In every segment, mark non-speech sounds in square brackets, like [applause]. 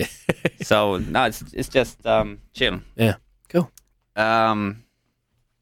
[laughs] So no, it's it's just um, chill. yeah. Cool. Um,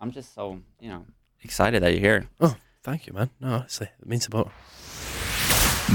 I'm just so you know excited that you're here. Oh, thank you, man. No, honestly, it means a lot.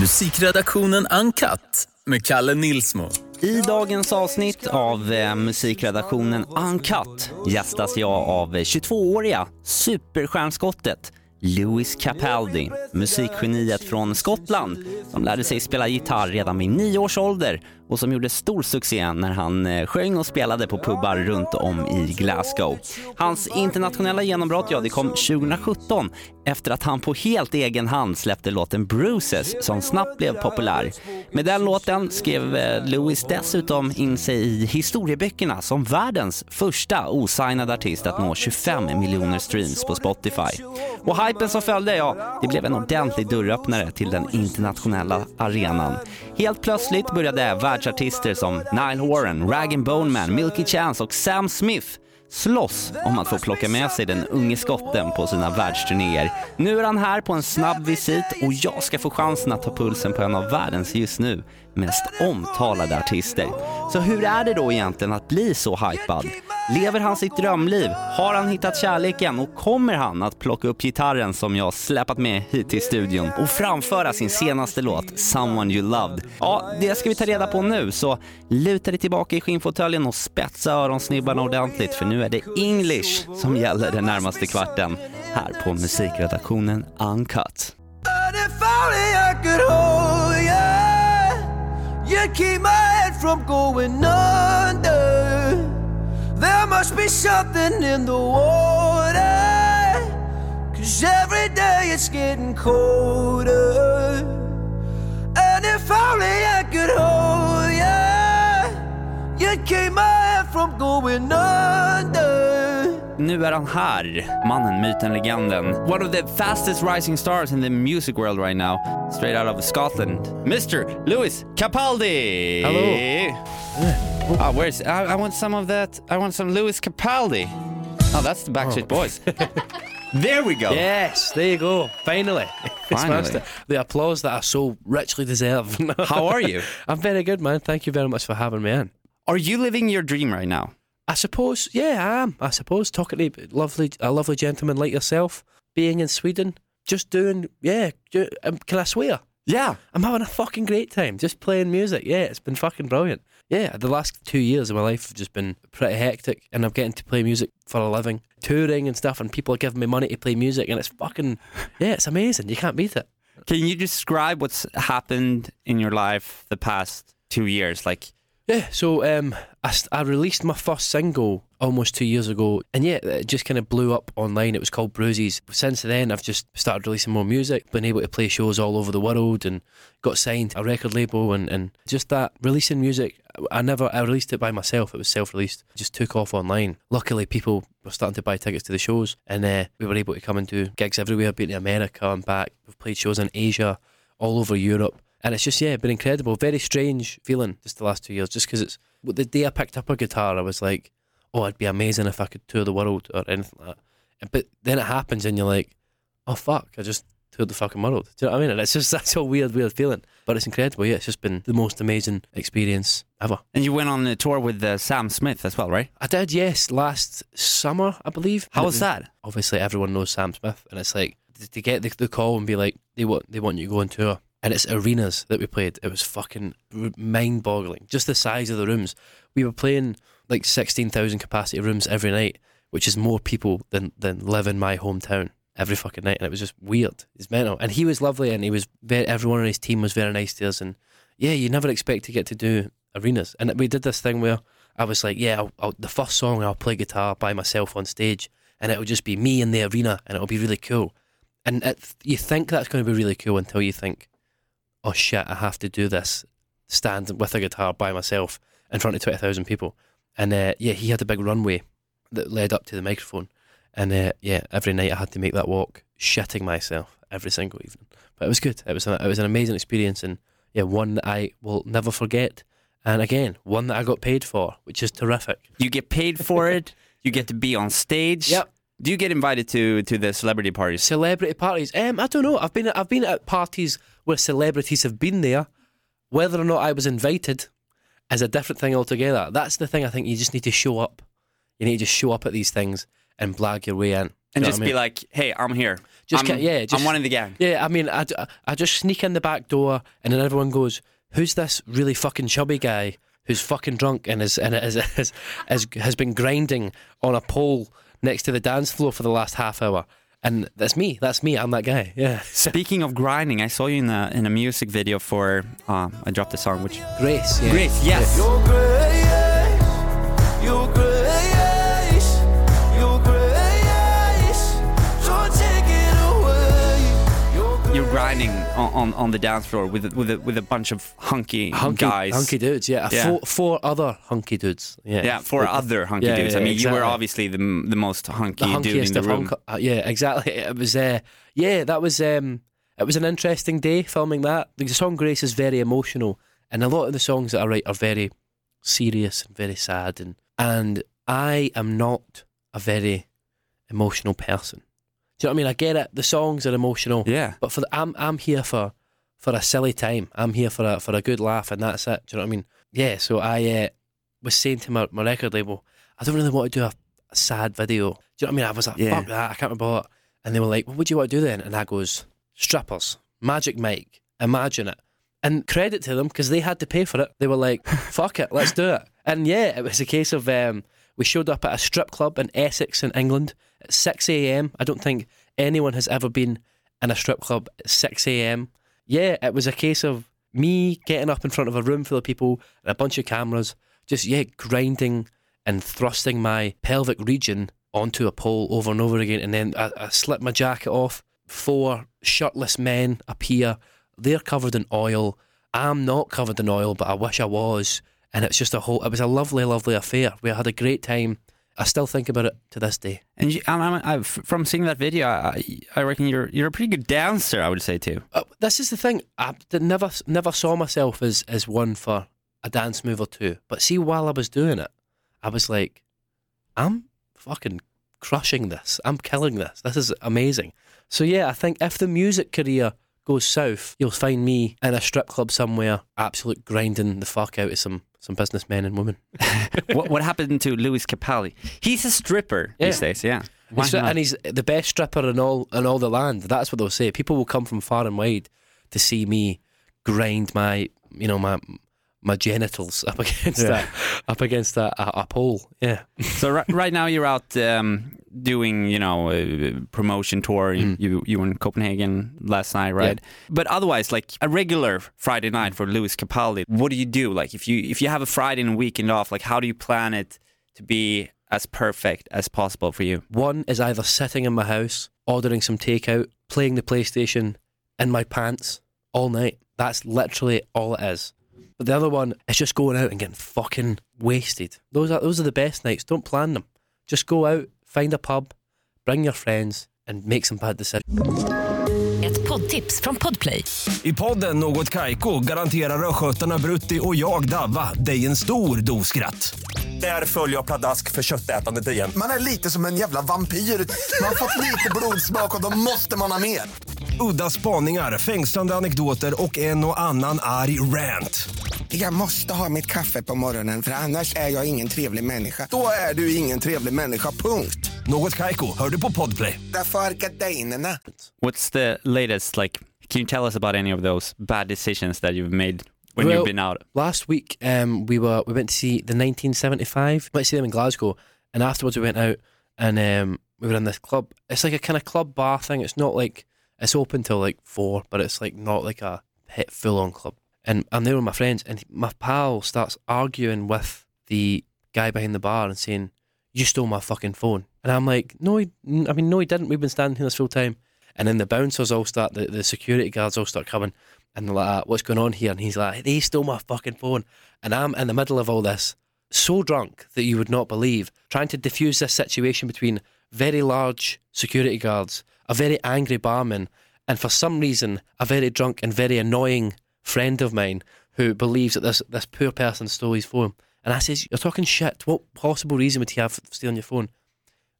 Musikredaktionen Uncut med Kalle Nilsmo. I dagens avsnitt av eh, musikredaktionen Uncut gästas jag av 22-åriga superstjärnskottet Lewis Capaldi, musikgeniet från Skottland som lärde sig spela gitarr redan vid nio års ålder och som gjorde stor succé när han eh, sjöng och spelade på pubbar runt om i Glasgow. Hans internationella genombrott, ja det kom 2017 efter att han på helt egen hand släppte låten Bruises som snabbt blev populär. Med den låten skrev eh, Lewis dessutom in sig i historieböckerna som världens första osignade artist att nå 25 miljoner streams på Spotify. Och hypen som följde, ja, det blev en ordentlig dörröppnare till den internationella arenan. Helt plötsligt började världsartister som Nile Horan, Rag Bone Man, Milky Chance och Sam Smith slåss om att få plocka med sig den unge skotten på sina världsturnéer. Nu är han här på en snabb visit och jag ska få chansen att ta pulsen på en av världens just nu mest omtalade artister. Så hur är det då egentligen att bli så hypad? Lever han sitt drömliv? Har han hittat kärleken? Och kommer han att plocka upp gitarren som jag släpat med hit till studion och framföra sin senaste låt, Someone You Loved? Ja, det ska vi ta reda på nu, så luta dig tillbaka i skinnfåtöljen och spetsa öronsnibbarna ordentligt för nu är det English som gäller den närmaste kvarten här på musikredaktionen Uncut. You'd keep my head from going under. There must be something in the water, cause every day it's getting colder. And if only I could hold you, you'd keep my head from going under. Nu är han här, mannen, myten, legenden. One of the fastest rising stars in the music world right now. Straight out of Scotland. Mr. Lewis Capaldi! Hello. Ah, oh, where's... I, I want some of that. I want some Lewis Capaldi. Oh, that's the Backstreet oh. Boys. [laughs] there we go. Yes, there you go. Finally. Finally. The applause that I so richly deserve. How are you? [laughs] I'm very good, man. Thank you very much for having me in. Are you living your dream right now? I suppose, yeah, I am. I suppose talking to lovely, a lovely gentleman like yourself, being in Sweden, just doing, yeah. Do, um, can I swear? Yeah. I'm having a fucking great time just playing music. Yeah, it's been fucking brilliant. Yeah, the last two years of my life have just been pretty hectic, and I'm getting to play music for a living, touring and stuff, and people are giving me money to play music, and it's fucking, [laughs] yeah, it's amazing. You can't beat it. Can you describe what's happened in your life the past two years? Like, Yeah, so um, I, I released my first single almost two years ago, and yeah, it just kind of blew up online. It was called Bruises. Since then, I've just started releasing more music, been able to play shows all over the world, and got signed a record label, and, and just that releasing music. I never I released it by myself. It was self-released. It just took off online. Luckily, people were starting to buy tickets to the shows, and uh, we were able to come and do gigs everywhere. Been to America and back. We've played shows in Asia, all over Europe. And it's just, yeah, been incredible. Very strange feeling just the last two years, just because it's the day I picked up a guitar, I was like, oh, it'd be amazing if I could tour the world or anything like that. But then it happens and you're like, oh, fuck, I just toured the fucking world. Do you know what I mean? And it's just [laughs] that's a weird, weird feeling. But it's incredible. Yeah, it's just been the most amazing experience ever. and you went on a tour with uh, Sam Smith as well, right? I did, yes, last summer, I believe. How it was that? Obviously, everyone knows Sam Smith, and it's like to get the, the call and be like, they want they want you to go on tour, and it's arenas that we played. It was fucking mind boggling. Just the size of the rooms. We were playing like sixteen thousand capacity rooms every night, which is more people than than live in my hometown every fucking night, and it was just weird. It's mental, and he was lovely, and he was very, everyone on his team was very nice to us, and yeah, you never expect to get to do arenas, and we did this thing where I was like, yeah, I'll, I'll, the first song I'll play guitar by myself on stage, and it'll just be me in the arena, and it'll be really cool. And it, you think that's going to be really cool until you think, oh shit, I have to do this, stand with a guitar by myself in front of twenty thousand people. And uh, yeah, he had a big runway that led up to the microphone, and uh, yeah, every night I had to make that walk, shitting myself every single evening. But it was good. It was a, it was an amazing experience, and yeah, one that I will never forget. And again, one that I got paid for, which is terrific. You get paid for it. [laughs] You get to be on stage. Yep. Do you get invited to to the celebrity parties? Celebrity parties. Um, I don't know. I've been I've been at parties where celebrities have been there. Whether or not I was invited is a different thing altogether. That's the thing I think you just need to show up. You need to just show up at these things and blag your way in. and just I be like, hey, I'm here. Just I'm, yeah, just- I'm one of the gang. Yeah, I mean, I, I just sneak in the back door, and then everyone goes, "Who's this really fucking chubby guy who's fucking drunk and is and is, is, is, has been grinding on a pole next to the dance floor for the last half hour?" And that's me. That's me. I'm that guy. Yeah, Speaking of grinding, I saw you in a in a music video for uh, I dropped the song, which Grace. Yeah. Grace, yes. On, on, on the dance floor with a- with a, with a bunch of hunky, Hunky, guys. hunky dudes. Yeah, Yeah. Four, four other hunky dudes. Yeah, Yeah, for Like, other hunky yeah, dudes. I yeah, mean, you were obviously the the most hunky the dude in the room. hunk. Uh, yeah, exactly. It was. Uh, yeah, that was. Um, it was an interesting day filming that. The song "Grace" is very emotional, and a lot of the songs that I write are very serious and very sad, and and I am not a very emotional person. Do you know what I mean? I get it. The songs are emotional, Yeah. but for the, I'm I'm here for for a silly time. I'm here for a for a good laugh, and that's it. Do you know what I mean? Yeah. So I uh, was saying to my, my record label, I don't really want to do a, a sad video. Do you know what I mean? I was like, Yeah. fuck that. I can't remember what. And they were like, what would you want to do then? And I goes, strippers, Magic Mike, imagine it. And credit to them because they had to pay for it. They were like, [laughs] fuck it, let's do it. And yeah, it was a case of um, we showed up at a strip club in Essex in England at 6 a.m. I don't think anyone has ever been in a strip club at 6 a.m. Yeah, it was a case of me getting up in front of a room full of people and a bunch of cameras, just, yeah, grinding and thrusting my pelvic region onto a pole over and over again. And then I, I slip my jacket off. Four shirtless men appear. They're covered in oil. I'm not covered in oil, but I wish I was. And it's just a whole, it was a lovely, lovely affair. We had a great time. I still think about it to this day. And you, I'm, I'm, from seeing that video, I, I reckon you're you're a pretty good dancer. I would say too. Uh, this is the thing. I never never saw myself as as one for a dance move or two. But see, while I was doing it, I was like, I'm fucking crushing this. I'm killing this. This is amazing. So yeah, I think if the music career goes south, you'll find me in a strip club somewhere, absolute grinding the fuck out of some some businessmen and women. [laughs] what, what happened to Lewis Capaldi? He's a stripper these Yeah. days. Yeah. He's- and he's the best stripper in all in all the land. That's what they'll say. People will come from far and wide to see me grind my you know my my genitals up [laughs] against Yeah. that up against that a, a pole. Yeah, So right, right now you're out um, doing, you know, a promotion tour. You, you you were in Copenhagen last night, right? But otherwise, like a regular Friday night for Lewis Capaldi, what do you do? Like if you if you have a Friday and weekend off, like how do you plan it to be as perfect as possible for you? one is either sitting in my house ordering some takeout, playing the PlayStation in my pants all night. That's literally all it is. But the other one is just going out and getting fucking wasted. Those are those are the best nights. Don't plan them. Just go out, find a pub, bring your friends, and make some bad decisions. Ett poddtips från Podplay. I podden Något Kaiko garanterar östgötarna Brutti och jag, Davva, dig en stor dos skratt. Där följer jag pladask för köttätandet igen. Man är lite som en jävla vampyr. Man har fått lite blodsmak och då måste man ha mer. Udda spaningar, fängslande anekdoter och en och annan arg rant. Jag måste ha mitt kaffe på morgonen för annars är jag ingen trevlig människa. Då är du ingen trevlig människa, punkt. Något Kaiko, hör du på Podplay. Därför är gardinerna. What's the latest? Like, can you tell us about any of those bad decisions that you've made when Well- you've been out? Last week, um, we were we went to see the 1975. Went to see them in Glasgow, and afterwards we went out and um, we were in this club. It's like a kind of club bar thing. It's not like it's open till like four, but it's like not like a hit full on club. And I'm there with my friends, and my pal starts arguing with the guy behind the bar and saying, "You stole my fucking phone." And I'm like, "No, he, I mean, no, he didn't. We've been standing here this full time." And then the bouncers all start, the, the security guards all start coming, and they're like, ah, "What's going on here?" And he's like, "They stole my fucking phone." And I'm in the middle of all this, so drunk that you would not believe, trying to diffuse this situation between very large security guards, a very angry barman, and for some reason, a very drunk and very annoying friend of mine who believes that this this poor person stole his phone. And I says, "You're talking shit. What possible reason would he have for stealing your phone?"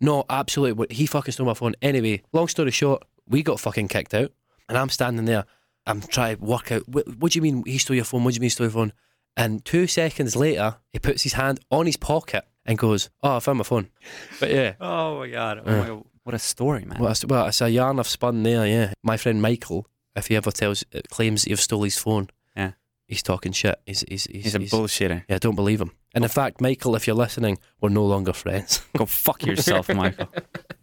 No, absolutely. what- He fucking stole my phone. Anyway, long story short, we got fucking kicked out, and I'm standing there. I'm trying to work out. What, what do you mean he stole your phone? What do you mean he stole your phone? And two seconds later, he puts his hand on his pocket and goes, "Oh, I found my phone." But yeah, [laughs] Oh my god! Oh uh. my god. What a story, man. well, it's, well, it's a yarn I've spun there. Yeah, my friend Michael, if he ever tells uh, claims that you've stole his phone, Yeah. he's talking shit. He's he's he's, He's a bullshitter. Yeah, don't believe him. And in fact, Michael, if you're listening, we're no longer friends. [laughs] Go fuck yourself, [laughs] Michael.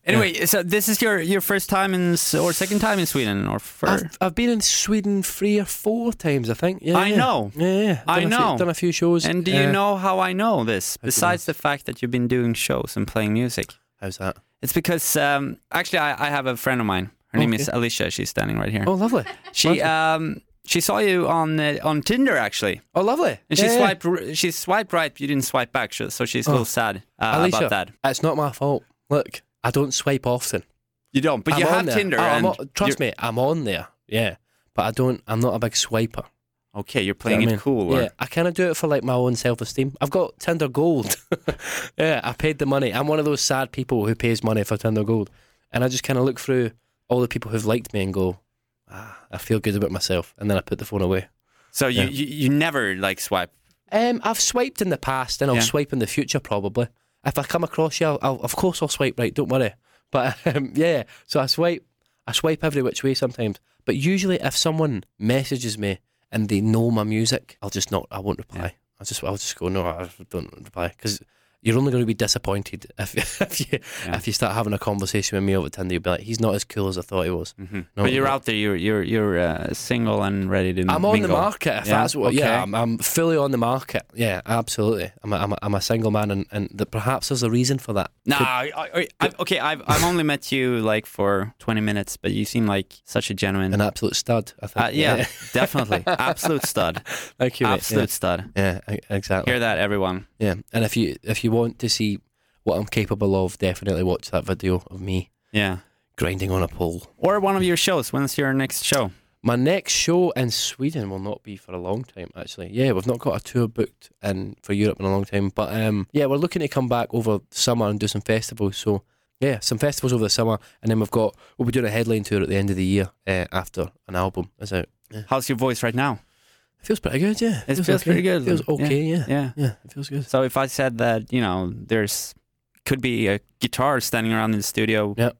Anyway, so this is your your first time in or second time in Sweden or first? I've, I've been in Sweden three or four times, I think. Yeah, I yeah. know. Yeah, yeah. I Done a few- know. done a few shows. And do you Uh, know how I know this? Besides the fact that you've been doing shows and playing music, How's that? It's because um, actually I, I have a friend of mine. Her name Okay. is Alicia. She's standing right here. Oh, lovely. she um she saw you on uh, on Tinder actually, Oh, lovely. and she Yeah, yeah. swiped r- she swiped right. You didn't swipe back, so so she's a Oh. little sad uh, Alicia, about that. It's not my fault. Look, I don't swipe often. You don't, but you I'm on have there. Tinder. Oh, I'm and on- trust me, I'm on there. Yeah, but I don't. I'm not a big swiper. Okay, you're Do you playing know what I it mean? cool. or- Yeah, I kind of do it for like my own self esteem. I've got Tinder Gold. [laughs] yeah, I paid the money. I'm one of those sad people who pays money for Tinder Gold, and I just kind of look through all the people who've liked me and go, ah, I feel good about myself, and then I put the phone away. So you, you you never like swipe. Um, I've swiped in the past, and I'll Yeah. swipe in the future probably. If I come across you, I'll, I'll, of course I'll swipe right. Don't worry. But [laughs] um, yeah, so I swipe, I swipe every which way sometimes. But usually, if someone messages me and they know my music, I'll just not. I won't reply. I'll just, I'll just go no. I don't reply because you're only going to be disappointed [laughs] if if you Yeah. if you start having a conversation with me over Tinder. You'll be like, he's not as cool as I thought he was. hmm No, but you're no. out there. You're you're you're uh, single and ready to. I'm on the market. If Yeah, that's what, okay. yeah, I'm, I'm fully on the market. Yeah, absolutely. I'm a, I'm a, I'm a single man, and, and the, perhaps there's a reason for that. Nah, Could- I, I, okay. I've I've only met you like for 20 minutes, but you seem like such a genuine. an absolute stud. I think. uh, yeah, definitely, [laughs] absolute stud, Thank you. mate. absolute stud. Yeah, yeah, exactly. Hear that, everyone? Yeah, and if you if you want to see what I'm capable of, definitely watch that video of me Yeah. grinding on a pole. Or one of your shows. When's your next show? My next show in Sweden will not be for a long time, actually. Yeah, we've not got a tour booked in for Europe in a long time, but um, yeah, we're looking to come back over summer and do some festivals. So yeah, some festivals over the summer, and then we've got we'll be doing a headline tour at the end of the year uh, after an album is out. Yeah. How's your voice right now? It feels pretty good, yeah. It feels pretty good. It Feels okay, yeah. Yeah. yeah. it feels good. So if I said that, you know, there's could be a guitar standing around in the studio, Yeah.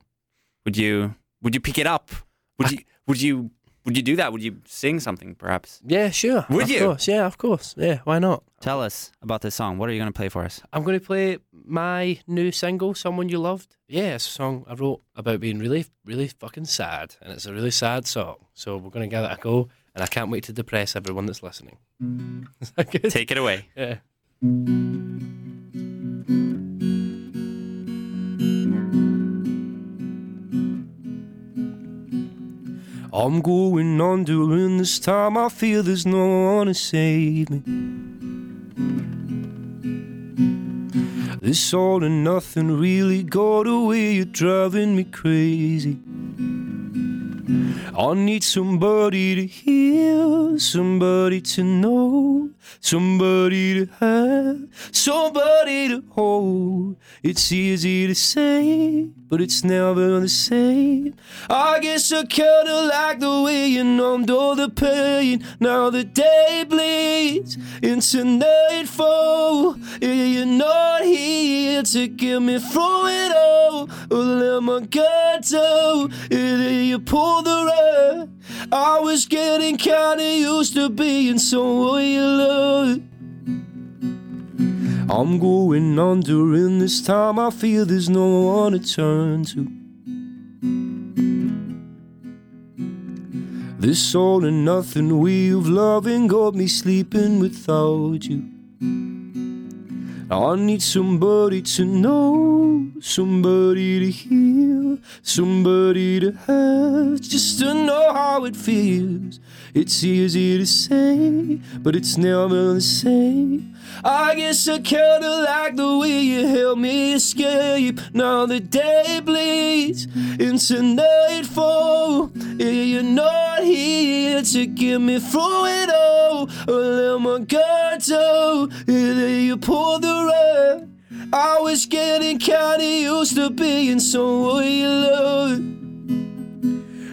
would you would you pick it up? Would I- you would you would you do that? Would you sing something perhaps? Yeah, sure. Would of you? Course. Yeah, of course. Yeah, why not? Tell us about this song. What are you going to play for us? I'm going to play my new single, "Someone You Loved." Yeah, it's a song I wrote about being really, really fucking sad, and it's a really sad song. So we're going to give it a go, and I can't wait to depress everyone that's listening. [laughs] Is that good? Take it away. Yeah. I'm going on during this time. I feel there's no one to save me. This all and nothing really got away. You're driving me crazy. I need somebody to hear, somebody to know, somebody to have, somebody to hold. It's easy to say, but it's never the same. I guess I kinda like the way you numbed all the pain. Now the day bleeds into nightfall. Yeah, you're not here to get me through it all. Or let my guard down. Yeah, you pull the rug. I was getting kinda used to being someone you. I'm going under in this time. I feel there's no one to turn to. This all and nothing way of loving got me sleeping without you. I need somebody to know, somebody to hear, somebody to have, just to know how it feels. It's easy to say, but it's never the same. I guess I kinda like the way you help me escape. Now the day bleeds into nightfall. Yeah, you're not here to get me through it all. Let my guard down. Yeah, you pull the rug. I was getting kinda used to being someone you love.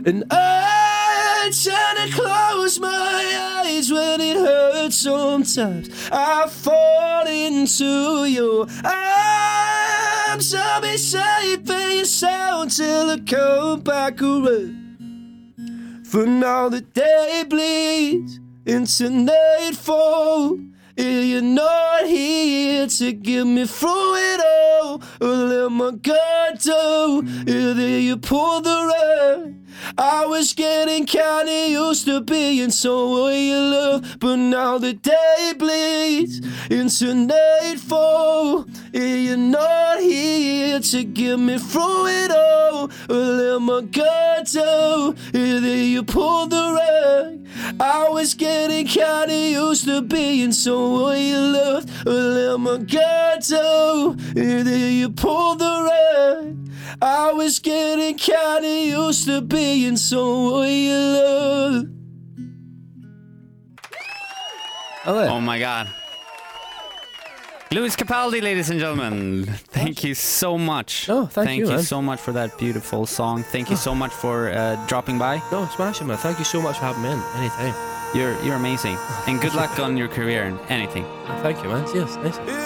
And I tend to close my eyes when it hurts sometimes. I fall into your arms. I'll be safe in your sound till I come back around. For now the day bleeds into nightfall. You're not here to get me through it all, or let my guard down, either you pull the rug. I was getting kinda used to being someone you love, but now the day bleeds into nightfall. You're not here to get me through it all, or let my guard down, either you pull the rug. I was getting kinda used to being someone you loved, or let my guard down, either you pull the rug. I was getting kinda used to being someone you love. Oh my god. Lewis Capaldi, ladies and gentlemen. Thank you so much. Oh, thank you, you so much for that beautiful song. Thank you so much for uh, dropping by. No, smashing man. Thank you so much for having me in. Anytime. You're you're amazing. And good luck on your career and anything. Thank you, man. Cheers. Nice.